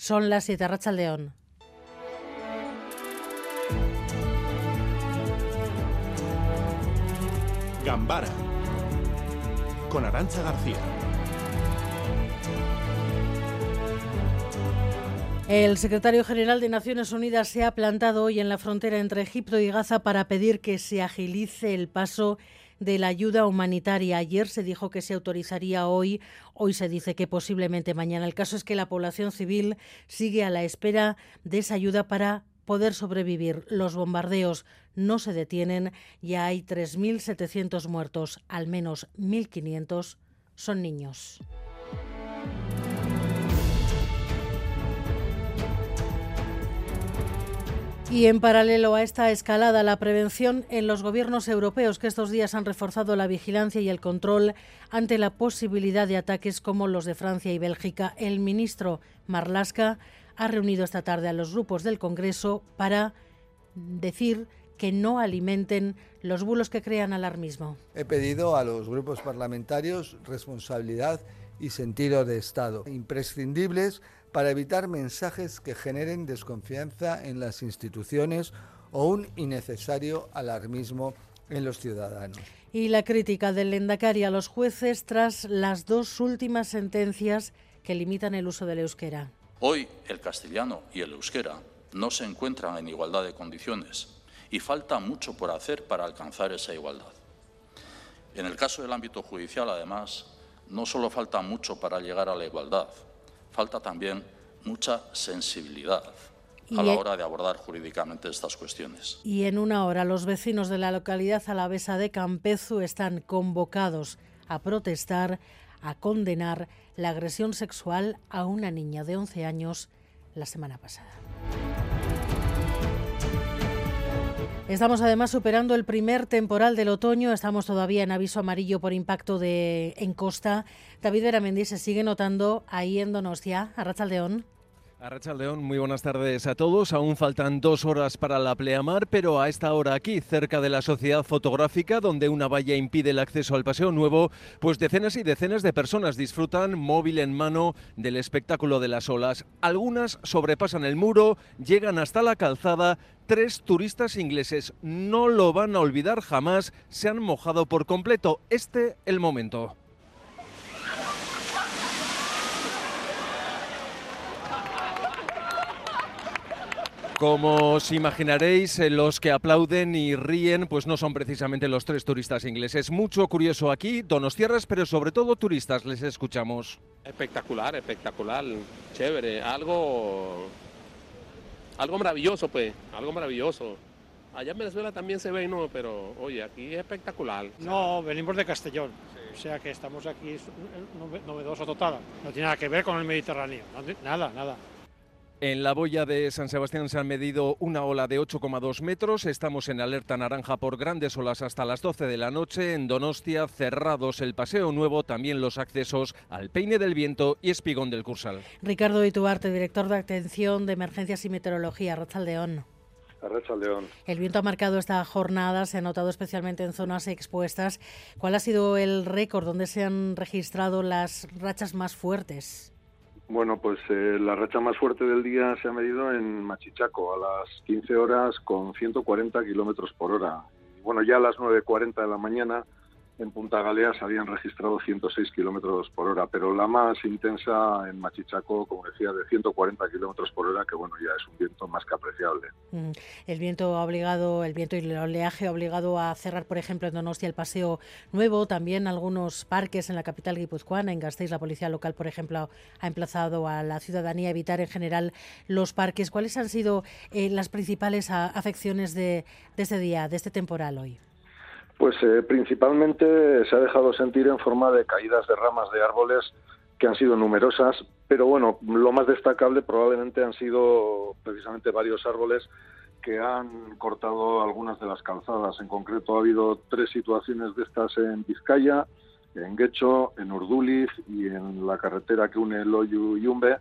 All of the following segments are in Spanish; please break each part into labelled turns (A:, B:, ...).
A: Son las 7 Racha León.
B: Gambara con Arancha García.
A: El secretario general de Naciones Unidas se ha plantado hoy en la frontera entre Egipto y Gaza para pedir que se agilice el paso de la ayuda humanitaria. Ayer se dijo que se autorizaría hoy, hoy se dice que posiblemente mañana. El caso es que la población civil sigue a la espera de esa ayuda para poder sobrevivir. Los bombardeos no se detienen, ya hay 3.700 muertos, al menos 1.500 son niños. Y en paralelo a esta escalada, la prevención en los gobiernos europeos que estos días han reforzado la vigilancia y el control ante la posibilidad de ataques como los de Francia y Bélgica. El ministro Marlaska ha reunido esta tarde a los grupos del Congreso para decir que no alimenten los bulos que crean alarmismo.
C: He pedido a los grupos parlamentarios responsabilidad y sentido de Estado, imprescindibles para evitar mensajes que generen desconfianza en las instituciones o un innecesario alarmismo en los ciudadanos.
A: Y la crítica del Lendakari a los jueces tras las dos últimas sentencias que limitan el uso del euskera.
D: Hoy el castellano y el euskera no se encuentran en igualdad de condiciones y falta mucho por hacer para alcanzar esa igualdad. En el caso del ámbito judicial, además, no solo falta mucho para llegar a la igualdad, falta también mucha sensibilidad a la hora de abordar jurídicamente estas cuestiones.
A: Y en una hora los vecinos de la localidad alavesa de Campezu están convocados a protestar, a condenar la agresión sexual a una niña de 11 años la semana pasada. Estamos además superando el primer temporal del otoño. Estamos todavía en aviso amarillo por impacto de en costa. David Veramendi se sigue notando ahí en Donostia, a León.
E: Arracha León, muy buenas tardes a todos. Aún faltan dos horas para la pleamar, pero a esta hora aquí, cerca de la Sociedad Fotográfica, donde una valla impide el acceso al Paseo Nuevo, pues decenas y decenas de personas disfrutan móvil en mano del espectáculo de las olas. Algunas sobrepasan el muro, llegan hasta la calzada. Tres turistas ingleses no lo van a olvidar jamás, se han mojado por completo. Este el momento. Como os imaginaréis, eh, los que aplauden y ríen pues no son precisamente los tres turistas ingleses. Mucho curioso aquí, donostiarras, pero sobre todo turistas, les escuchamos.
F: Espectacular, espectacular, chévere, algo, algo maravilloso pues, algo maravilloso. Allá en Venezuela también se ve, ¿no? Pero, oye, aquí es espectacular.
G: No, venimos de Castellón, o sea que estamos aquí novedoso total. No tiene nada que ver con el Mediterráneo, nada, nada.
E: En la boya de San Sebastián se ha medido una ola de 8,2 metros. Estamos en alerta naranja por grandes olas hasta las 12 de la noche. En Donostia, cerrados el Paseo Nuevo, también los accesos al Peine del Viento y Espigón del Cursal.
A: Ricardo Ituarte, director de Atención de Emergencias y Meteorología, Rachaldeón.
H: León.
A: El viento ha marcado esta jornada, se ha notado especialmente en zonas expuestas. ¿Cuál ha sido el récord donde se han registrado las rachas más fuertes?
H: Bueno, pues eh, la racha más fuerte del día se ha medido en Machichaco a las 15 horas con 140 kilómetros por hora. Bueno, ya a las 9.40 de la mañana en Punta Galea se habían registrado 106 kilómetros por hora, pero la más intensa en Machichaco, como decía, de 140 kilómetros por hora, que bueno, ya es un viento más que apreciable.
A: Mm, el viento ha obligado, el viento y el oleaje ha obligado a cerrar, por ejemplo, en Donostia el Paseo Nuevo, también algunos parques en la capital guipuzcoana, en Gasteiz, la policía local, por ejemplo, ha emplazado a la ciudadanía a evitar en general los parques. ¿Cuáles han sido eh, las principales afecciones de, de este día, de este temporal hoy?
H: Pues eh, principalmente se ha dejado sentir en forma de caídas de ramas de árboles que han sido numerosas, pero bueno, lo más destacable probablemente han sido precisamente varios árboles que han cortado algunas de las calzadas. En concreto ha habido tres situaciones de estas en Vizcaya, en Guecho, en Urduliz y en la carretera que une Loyu y Umbe,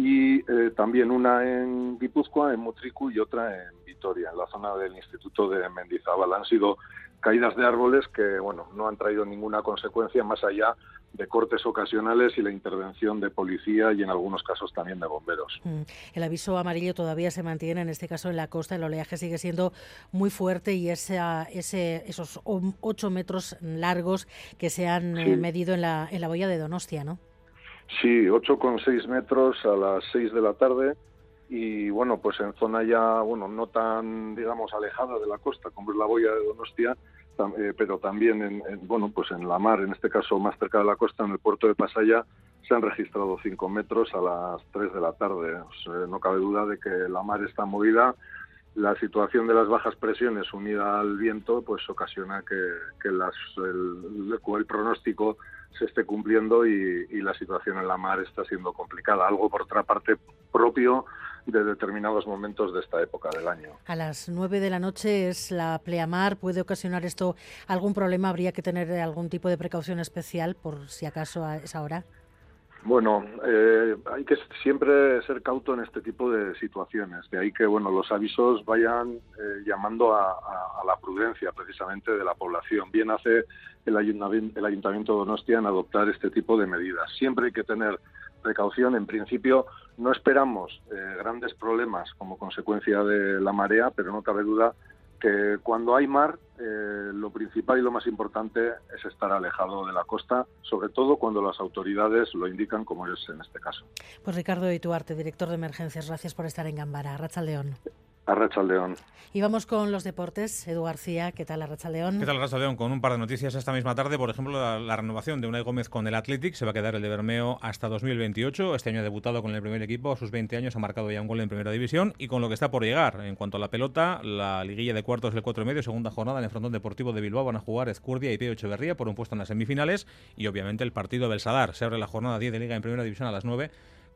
H: y eh, también una en Guipúzcoa, en Mutricu y otra en Vitoria, en la zona del Instituto de Mendizábal. Han sido caídas de árboles que bueno no han traído ninguna consecuencia más allá de cortes ocasionales y la intervención de policía y en algunos casos también de bomberos. Mm.
A: El aviso amarillo todavía se mantiene, en este caso en la costa, el oleaje sigue siendo muy fuerte y ese, esos ocho metros largos que se han eh, medido en la, en la boya de Donostia, ¿no?
H: Sí, 8,6 metros a las 6 de la tarde y bueno, pues en zona ya, bueno, no tan, digamos, alejada de la costa como es la boya de Donostia, eh, pero también en, bueno, pues en la mar, en este caso más cerca de la costa, en el puerto de Pasaya, se han registrado 5 metros a las 3 de la tarde. no cabe duda de que la mar está movida. La situación de las bajas presiones unida al viento pues ocasiona que, las, el, el, pronóstico se esté cumpliendo y, y la situación en la mar está siendo complicada. Algo, por otra parte, propio de determinados momentos de esta época del año.
A: A las 9 de la noche es la pleamar. ¿Puede ocasionar esto algún problema? ¿Habría que tener algún tipo de precaución especial por si acaso a esa hora?
H: Bueno, eh, hay que siempre ser cauto en este tipo de situaciones. De ahí que bueno, los avisos vayan eh, llamando a, la prudencia precisamente de la población. Bien hace el ayuntamiento, el ayuntamiento Donostia en adoptar este tipo de medidas. Siempre hay que tener precaución. En principio, no esperamos eh, grandes problemas como consecuencia de la marea, pero no cabe duda que cuando hay mar, eh, lo principal y lo más importante es estar alejado de la costa, sobre todo cuando las autoridades lo indican, como es en este caso.
A: Pues Ricardo Ituarte, director de emergencias, gracias por estar en Gambara. Racha León.
H: León.
A: Y vamos con los deportes. Edu García, ¿qué tal León?
I: ¿Qué tal León? Con un par de noticias esta misma tarde. Por ejemplo, la, renovación de Unai Gómez con el Athletic. Se va a quedar el de Bermeo hasta 2028. Este año ha debutado con el primer equipo. A sus 20 años ha marcado ya un gol en primera división. Y con lo que está por llegar. En cuanto a la pelota, la liguilla de cuartos del 4 y medio, segunda jornada en el frontón deportivo de Bilbao. Van a jugar Escurdia y Pío Echeverría por un puesto en las semifinales. Y obviamente el partido del Sadar. Se abre la jornada 10 de liga en primera división a las 9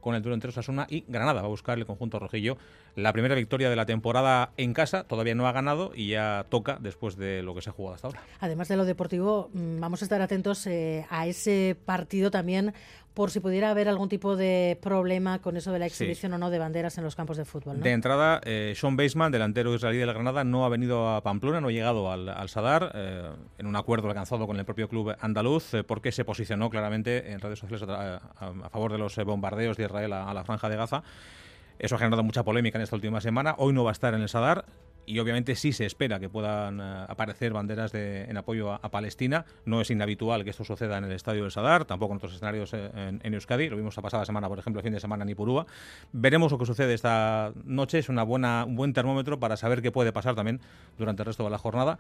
I: con el duelo entre Osasuna y Granada. Va a buscar el conjunto rojillo la primera victoria de la temporada en casa. Todavía no ha ganado y ya toca después de lo que se ha jugado hasta ahora.
A: Además de lo deportivo, mm, vamos a estar atentos eh, a ese partido también por si pudiera haber algún tipo de problema con eso de la exhibición o no de banderas en los campos de fútbol.
I: De entrada, eh, Sean Baseman, delantero israelí de la Granada, no ha venido a Pamplona, no ha llegado al, Sadar, eh, en un acuerdo alcanzado con el propio club andaluz, eh, porque se posicionó claramente en redes sociales a, favor de los bombardeos de Israel a, a la franja de Gaza. Eso ha generado mucha polémica en esta última semana. Hoy no va a estar en el Sadar y obviamente sí se espera que puedan eh, aparecer banderas de, en apoyo a, Palestina. No es inhabitual que esto suceda en el estadio del Sadar, tampoco en otros escenarios eh, en, Euskadi. Lo vimos la pasada semana, por ejemplo, el fin de semana en Ipurúa. Veremos lo que sucede esta noche. Es una buena, un buen termómetro para saber qué puede pasar también durante el resto de la jornada.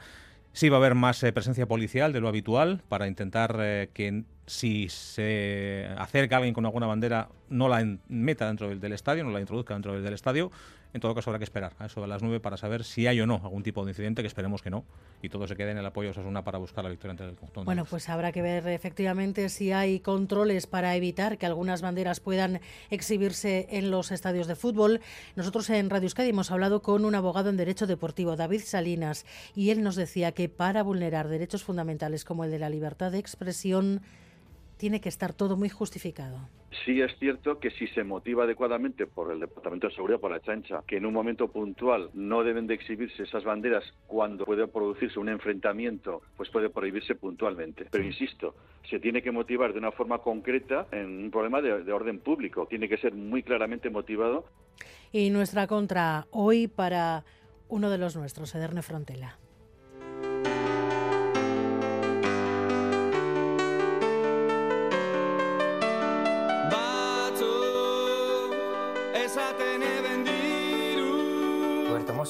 I: Sí va a haber más eh, presencia policial de lo habitual para intentar que si se acerca alguien con alguna bandera no la meta dentro del estadio, no la introduzca dentro del estadio en todo caso, habrá que esperar a eso de las nueve para saber si hay o no algún tipo de incidente, que esperemos que no, y todo se quede en el apoyo de Osasuna para buscar la victoria entre el conjunto.
A: Bueno, pues habrá que ver efectivamente si hay controles para evitar que algunas banderas puedan exhibirse en los estadios de fútbol. Nosotros en Radio Euskadi hemos hablado con un abogado en Derecho Deportivo, David Salinas, y él nos decía que para vulnerar derechos fundamentales como el de la libertad de expresión, tiene que estar todo muy justificado.
J: Sí es cierto que si se motiva adecuadamente por el Departamento de Seguridad, por la chancha, que en un momento puntual no deben de exhibirse esas banderas cuando puede producirse un enfrentamiento, pues puede prohibirse puntualmente. Pero insisto, se tiene que motivar de una forma concreta en un problema de, de orden público. Tiene que ser muy claramente motivado.
A: Y nuestra contra hoy para uno de los nuestros, Ederne Frontela.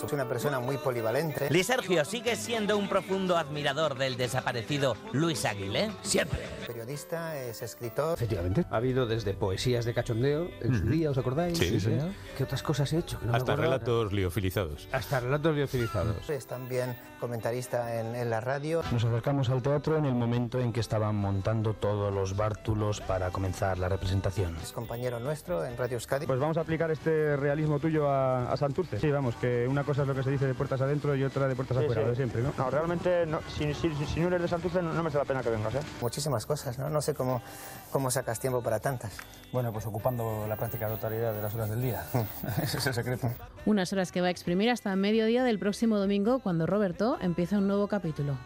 K: Es una persona muy polivalente.
L: Luis Sergio sigue siendo un profundo admirador del desaparecido Luis Aguilé. Siempre.
K: Periodista, es escritor.
M: Efectivamente. Ha habido desde poesías de cachondeo en su día, ¿os acordáis?
I: Sí, sí.
M: ¿Qué otras cosas he hecho?
I: Hasta relatos liofilizados.
M: Hasta relatos liofilizados.
K: Es también comentarista en, en, la radio.
N: Nos acercamos al teatro en el momento en que estaban montando todos los bártulos para comenzar la representación.
K: Es compañero nuestro en Radio Euskadi.
O: Pues vamos a aplicar este realismo tuyo a, a Santurce. Sí, vamos, que una cosa es lo que se dice de puertas adentro y otra de puertas afuera, de siempre, ¿no? No, realmente, no, si, si, si, no eres de Santurce, no, no, me hace la pena que vengas, ¿eh?
K: Muchísimas cosas, ¿no? No sé cómo, cómo sacas tiempo para tantas.
N: Bueno, pues ocupando la práctica totalidad de las horas del día. Ese es el secreto.
P: Unas horas que va a exprimir hasta mediodía del próximo domingo, cuando Roberto empieza un nuevo capítulo.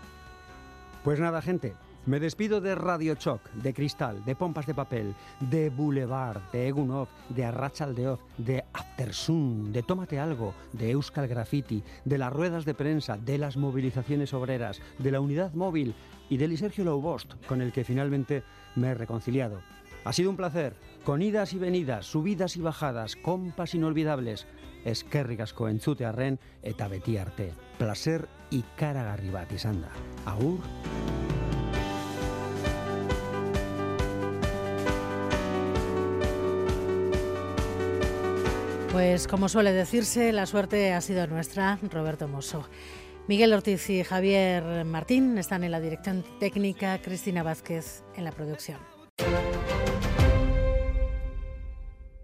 Q: Pues nada, gente, Me despido de Radio Choc, de Cristal, de Pompas de Papel, de Boulevard, de Egunov, de Arrachaldeoz, de Aftersun, de Tómate Algo, de Euskal Graffiti, de las ruedas de prensa, de las movilizaciones obreras, de la unidad móvil y de Sergio Loubost, con el que finalmente me he reconciliado. Ha sido un placer, con idas y venidas, subidas y bajadas, compas inolvidables. Eskerrik asko entzutearren eta beti arte. Placer ikaragarri bat izan da. Agur.
A: Pues como suele decirse, la suerte ha sido nuestra, Roberto Mosso. Miguel Ortiz y Javier Martín están en la dirección técnica, Cristina Vázquez en la producción.